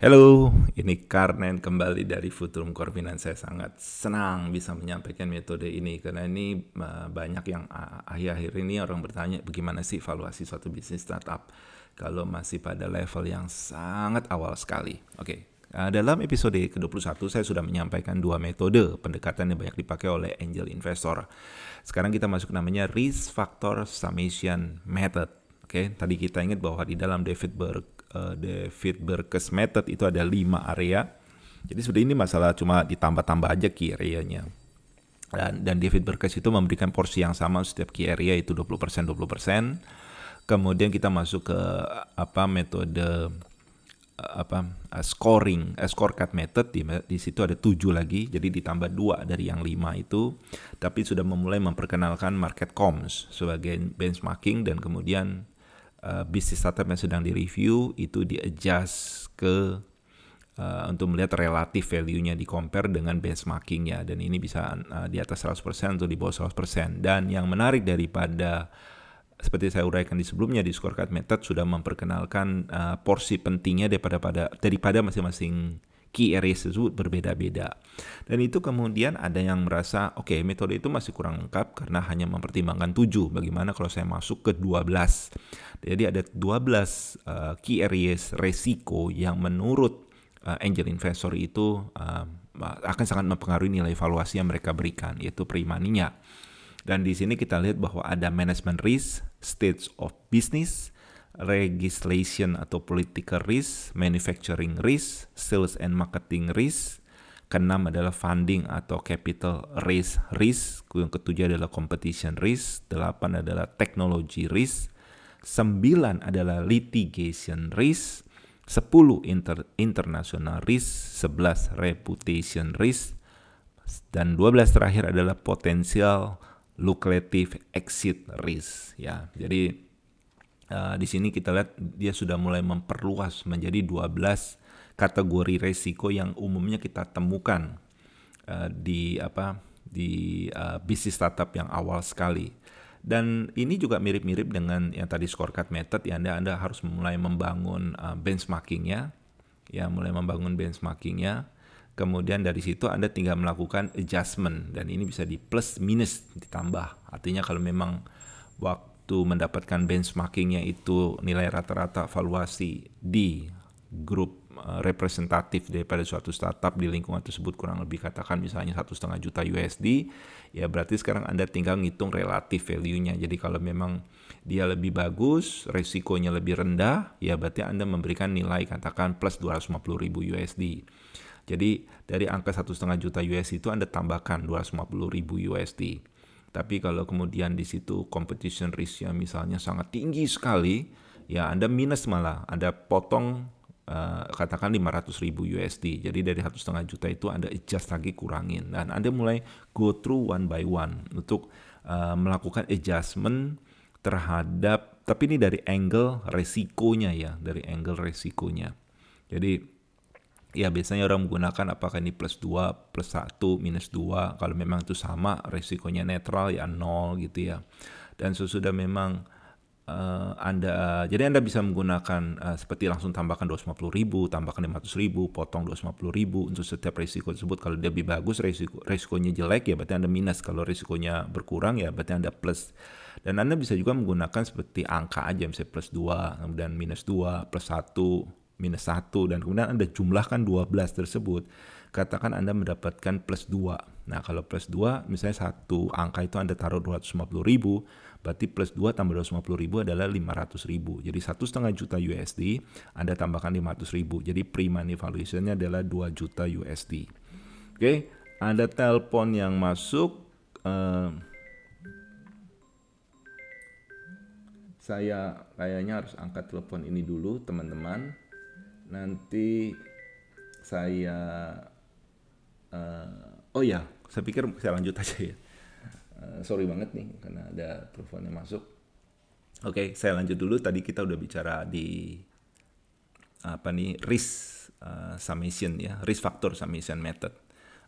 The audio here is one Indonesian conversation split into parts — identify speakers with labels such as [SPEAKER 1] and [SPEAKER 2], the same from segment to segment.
[SPEAKER 1] Halo, ini Karnen kembali dari Futurum Core Finance. Saya sangat senang bisa menyampaikan metode ini karena ini uh, banyak yang uh, akhir-akhir ini orang bertanya bagaimana sih valuasi suatu bisnis startup kalau masih pada level yang sangat awal sekali. Oke, uh, dalam episode ke-21 saya sudah menyampaikan dua metode pendekatan yang banyak dipakai oleh angel investor. Sekarang kita masuk namanya risk factor summation method. Oke, tadi kita ingat bahwa di dalam David Berg uh, David Berkes method itu ada lima area. Jadi sudah ini masalah cuma ditambah-tambah aja key area-nya. Dan, dan David Berkes itu memberikan porsi yang sama setiap key area itu 20% 20%. Kemudian kita masuk ke apa metode apa uh, scoring uh, scorecard method di, di situ ada tujuh lagi jadi ditambah dua dari yang lima itu tapi sudah memulai memperkenalkan market comms sebagai benchmarking dan kemudian uh, bisnis startup yang sedang direview itu di adjust ke uh, untuk melihat relatif value-nya di compare dengan benchmarkingnya. Dan ini bisa uh, di atas 100% atau di bawah 100% dan yang menarik daripada seperti saya uraikan di sebelumnya di scorecard method sudah memperkenalkan uh, porsi pentingnya daripada pada daripada masing-masing key areas tersebut berbeda-beda. Dan itu kemudian ada yang merasa, oke okay, metode itu masih kurang lengkap karena hanya mempertimbangkan 7. Bagaimana kalau saya masuk ke 12? Jadi ada 12 uh, eh, key areas resiko yang menurut uh, angel investor itu uh, akan sangat mempengaruhi nilai valuasi yang mereka berikan, yaitu primaninya. Dan di sini kita lihat bahwa ada management risk, stage of business, legislation atau political risk, manufacturing risk, sales and marketing risk. Keenam adalah funding atau capital raise risk. Yang ketujuh adalah competition risk. Delapan adalah technology risk. Sembilan adalah litigation risk. Sepuluh inter international risk. Sebelas reputation risk. Dan dua belas terakhir adalah potential lucrative exit risk. Ya, jadi Uh, di sini kita lihat dia sudah mulai memperluas menjadi 12 kategori resiko yang umumnya kita temukan uh, di apa di uh, bisnis startup yang awal sekali. Dan ini juga mirip-mirip dengan yang tadi scorecard method ya Anda Anda harus mulai membangun uh, benchmarkingnya ya mulai membangun benchmarkingnya kemudian dari situ Anda tinggal melakukan adjustment dan ini bisa di plus minus ditambah artinya kalau memang waktu itu mendapatkan benchmarkingnya itu nilai rata-rata valuasi di grup uh, representatif daripada suatu startup di lingkungan tersebut kurang lebih katakan misalnya satu setengah juta USD ya berarti sekarang anda tinggal ngitung relatif value-nya. Jadi kalau memang dia lebih bagus resikonya lebih rendah ya berarti anda memberikan nilai katakan plus 250 ribu USD jadi dari angka satu setengah juta USD itu anda tambahkan 250 ribu USD tapi kalau kemudian di situ competition risk-nya misalnya sangat tinggi sekali, ya Anda minus malah, Anda potong uh, katakan 500 ribu USD. Jadi dari satu setengah juta itu Anda adjust lagi kurangin. Dan Anda mulai go through one by one untuk uh, melakukan adjustment terhadap, tapi ini dari angle resikonya ya, dari angle resikonya. Jadi ya biasanya orang menggunakan apakah ini plus 2, plus 1, minus 2. Kalau memang itu sama, resikonya netral ya 0 gitu ya. Dan sesudah memang uh, Anda, jadi Anda bisa menggunakan uh, seperti langsung tambahkan 250 ribu, tambahkan 500 ribu, potong 250 ribu untuk setiap resiko tersebut. Kalau dia lebih bagus, resiko, resikonya jelek ya berarti Anda minus. Kalau resikonya berkurang ya berarti Anda plus. Dan Anda bisa juga menggunakan seperti angka aja, misalnya plus 2, kemudian minus 2, plus 1, minus 1 dan kemudian Anda jumlahkan 12 tersebut, katakan Anda mendapatkan plus 2. Nah, kalau plus 2 misalnya satu angka itu Anda taruh 250 ribu, berarti plus 2 tambah 250 ribu adalah 500 ribu. Jadi satu setengah juta USD, Anda tambahkan 500 ribu. Jadi pre-money valuation-nya adalah 2 juta USD. Oke, ada telepon yang masuk. Uh, saya kayaknya harus angkat telepon ini dulu teman-teman nanti saya uh, oh ya saya pikir saya lanjut aja ya. Uh, sorry banget nih karena ada teleponnya masuk. Oke okay, saya lanjut dulu. Tadi kita udah bicara di apa nih risk uh, summation ya risk factor summation method.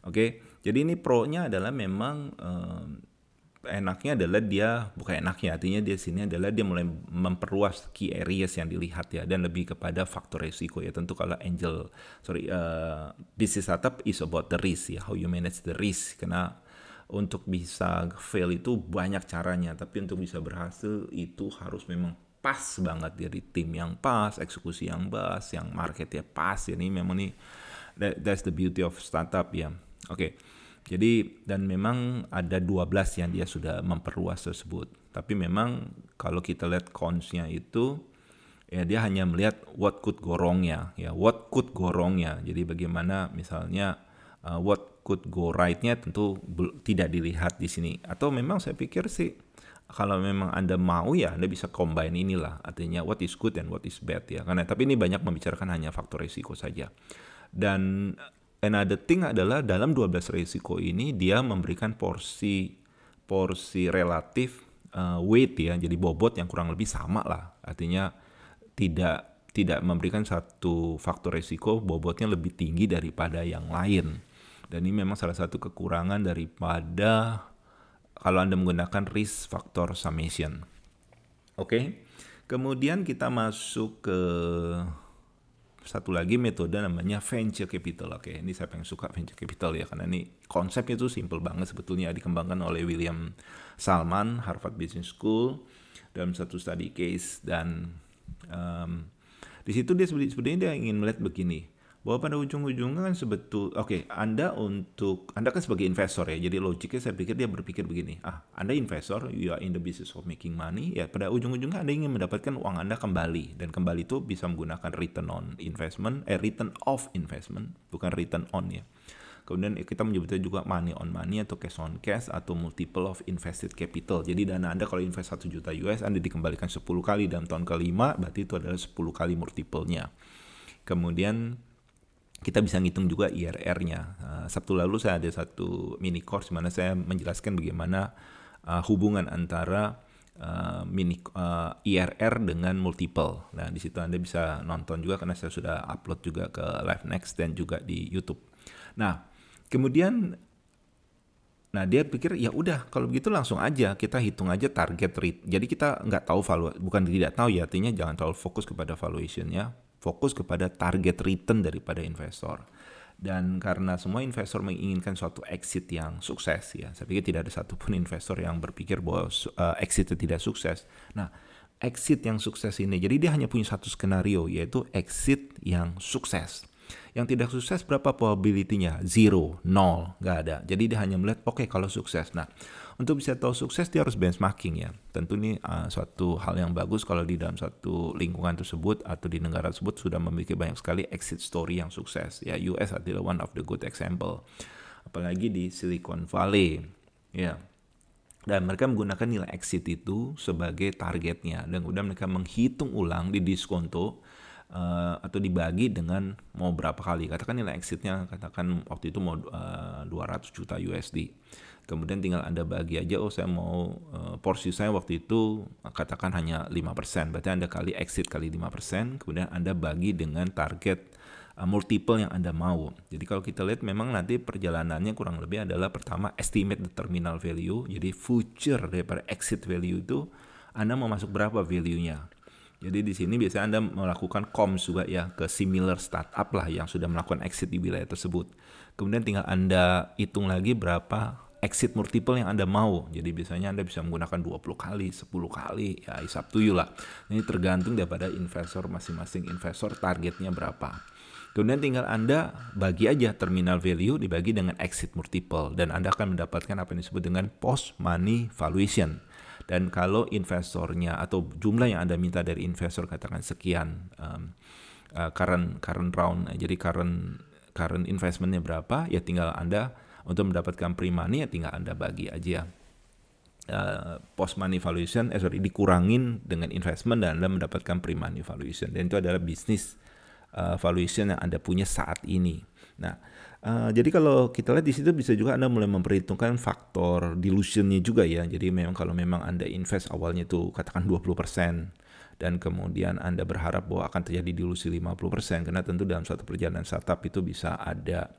[SPEAKER 1] Oke okay? jadi ini pro nya adalah memang uh, enaknya adalah dia bukan enaknya artinya dia sini adalah dia mulai memperluas key areas yang dilihat ya dan lebih kepada faktor resiko ya. Tentu kalau angel sorry uh, business startup is about the risk ya how you manage the risk. Karena untuk bisa fail itu banyak caranya tapi untuk bisa berhasil itu harus memang pas banget dari tim yang pas eksekusi yang pas yang marketnya pas. Ini memang nih that, that's the beauty of startup ya. Oke. okay. Jadi dan memang ada 12 yang dia sudah memperluas tersebut. Tapi memang kalau kita lihat cons-nya itu ya dia hanya melihat what could go wrong-nya, ya what could go wrong-nya. Jadi bagaimana misalnya uh, what could go right-nya tentu tidak dilihat di sini. Atau memang saya pikir sih kalau memang Anda mau ya Anda bisa combine inilah artinya what is good and what is bad ya. Karena tapi ini banyak membicarakan hanya faktor risiko saja. Dan another thing adalah dalam 12 risiko ini dia memberikan porsi porsi relatif uh, weight ya, jadi bobot yang kurang lebih sama lah. Artinya tidak tidak memberikan satu faktor risiko bobotnya lebih tinggi daripada yang lain. Dan ini memang salah satu kekurangan daripada kalau Anda menggunakan risk factor summation. Oke. Okay? Kemudian kita masuk ke satu lagi metode namanya venture capital. Oke, ini saya pengen suka venture capital ya karena ini konsepnya itu simple banget sebetulnya dikembangkan oleh William Salman Harvard Business School dalam satu study case dan um, di situ dia sebenarnya dia ingin melihat begini bahwa pada ujung-ujungnya kan sebetul oke okay, Anda untuk Anda kan sebagai investor ya jadi logiknya saya pikir dia berpikir begini ah Anda investor you are in the business of making money. Ya pada ujung-ujungnya Anda ingin mendapatkan uang Anda kembali dan kembali itu bisa menggunakan return on investment eh return of investment bukan return on ya. Kemudian kita menyebutnya juga money on money atau cash on cash atau multiple of invested capital. Jadi dana Anda kalau invest 1 juta US Anda dikembalikan 10 kali dalam tahun kelima berarti itu adalah 10 kali multiple-nya. Kemudian kita bisa ngitung juga IRR-nya. Uh, Sabtu lalu saya ada satu mini course mana saya menjelaskan bagaimana uh, hubungan antara uh, mini uh, IRR dengan multiple. Nah, di situ Anda bisa nonton juga karena saya sudah upload juga ke Live Next dan juga di YouTube. Nah, kemudian Nah dia pikir ya udah kalau begitu langsung aja kita hitung aja target rate. Jadi kita nggak tahu valuasi, bukan tidak tahu ya artinya jangan terlalu fokus kepada valuationnya, fokus kepada target return daripada investor. Dan karena semua investor menginginkan suatu exit yang sukses ya, saya pikir tidak ada satupun investor yang berpikir bahwa uh, exit itu tidak sukses. Nah, exit yang sukses ini, jadi dia hanya punya satu skenario yaitu exit yang sukses. Yang tidak sukses berapa probability-nya? Zero, nol, nggak ada. Jadi dia hanya melihat, oke okay, kalau sukses. Nah, untuk bisa tahu sukses dia harus benchmarking ya. Tentu ini uh, suatu hal yang bagus kalau di dalam satu lingkungan tersebut atau di negara tersebut sudah memiliki banyak sekali exit story yang sukses. Ya US adalah one of the good example. Apalagi di Silicon Valley. Ya. Dan mereka menggunakan nilai exit itu sebagai targetnya dan kemudian mereka menghitung ulang di diskonto uh, atau dibagi dengan mau berapa kali. Katakan nilai exitnya katakan waktu itu mau uh, 200 juta USD kemudian tinggal Anda bagi aja oh saya mau uh, porsi saya waktu itu katakan hanya 5%, berarti Anda kali exit kali 5%, kemudian Anda bagi dengan target uh, multiple yang Anda mau. Jadi kalau kita lihat memang nanti perjalanannya kurang lebih adalah pertama estimate the terminal value, jadi future daripada exit value itu Anda mau masuk berapa value-nya. Jadi di sini biasanya Anda melakukan comms juga ya ke similar startup lah yang sudah melakukan exit di wilayah tersebut. Kemudian tinggal Anda hitung lagi berapa exit multiple yang Anda mau. Jadi biasanya Anda bisa menggunakan 20 kali, 10 kali, ya is up to you lah. Ini tergantung daripada investor masing-masing investor targetnya berapa. Kemudian tinggal Anda bagi aja terminal value dibagi dengan exit multiple dan Anda akan mendapatkan apa yang disebut dengan post money valuation. Dan kalau investornya atau jumlah yang Anda minta dari investor katakan sekian um, uh, current current round, jadi current current investmentnya berapa, ya tinggal Anda untuk mendapatkan pre-money ya tinggal Anda bagi aja uh, post money valuation eh sorry dikurangin dengan investment dan Anda mendapatkan pre-money valuation dan itu adalah bisnis uh, valuation yang Anda punya saat ini. Nah, uh, jadi kalau kita lihat di situ bisa juga Anda mulai memperhitungkan faktor dilutionnya juga ya. Jadi memang kalau memang Anda invest awalnya itu katakan 20% dan kemudian Anda berharap bahwa akan terjadi dilusi 50% karena tentu dalam suatu perjalanan startup itu bisa ada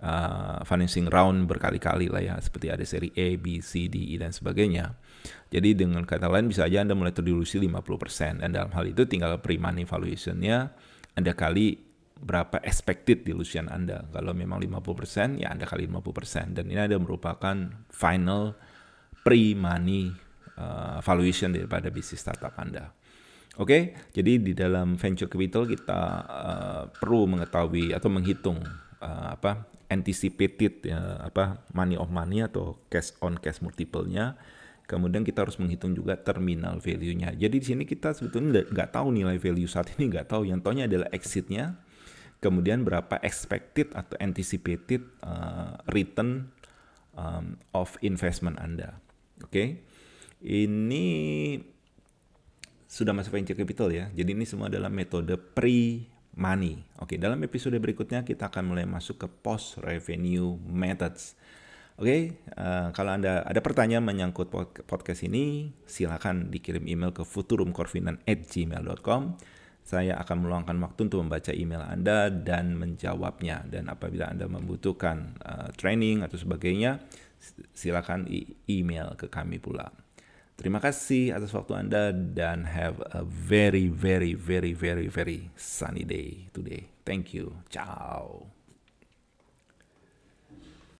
[SPEAKER 1] uh, financing round berkali-kali lah ya, seperti ada seri A, B, C, D, E dan sebagainya. Jadi dengan kata lain bisa aja Anda mulai terdilusi 50% dan dalam hal itu tinggal pre-money valuation-nya Anda kali berapa expected dilution Anda. Kalau memang 50% ya Anda kali 50% dan ini ada merupakan final pre-money uh, valuation daripada bisnis startup Anda. Oke, okay? jadi di dalam venture capital kita uh, perlu mengetahui atau menghitung uh, apa anticipated ya, apa money of money atau cash on cash multiple-nya. Kemudian kita harus menghitung juga terminal value-nya. Jadi di sini kita sebetulnya nggak tahu nilai value saat ini nggak tahu. Yang tahunya adalah exit-nya. Kemudian berapa expected atau anticipated uh, return um, of investment Anda. Oke. Okay? Ini sudah masuk venture capital ya. Jadi ini semua adalah metode pre-money. Oke, dalam episode berikutnya kita akan mulai masuk ke post revenue methods. Oke, uh, kalau Anda ada pertanyaan menyangkut podcast ini, silakan dikirim email ke futurumcorfinan@gmail.com. Saya akan meluangkan waktu untuk membaca email Anda dan menjawabnya. Dan apabila Anda membutuhkan uh, training atau sebagainya, silakan email ke kami pula. Terima kasih atas waktu Anda dan have a very very very very very sunny day today. Thank you. Ciao.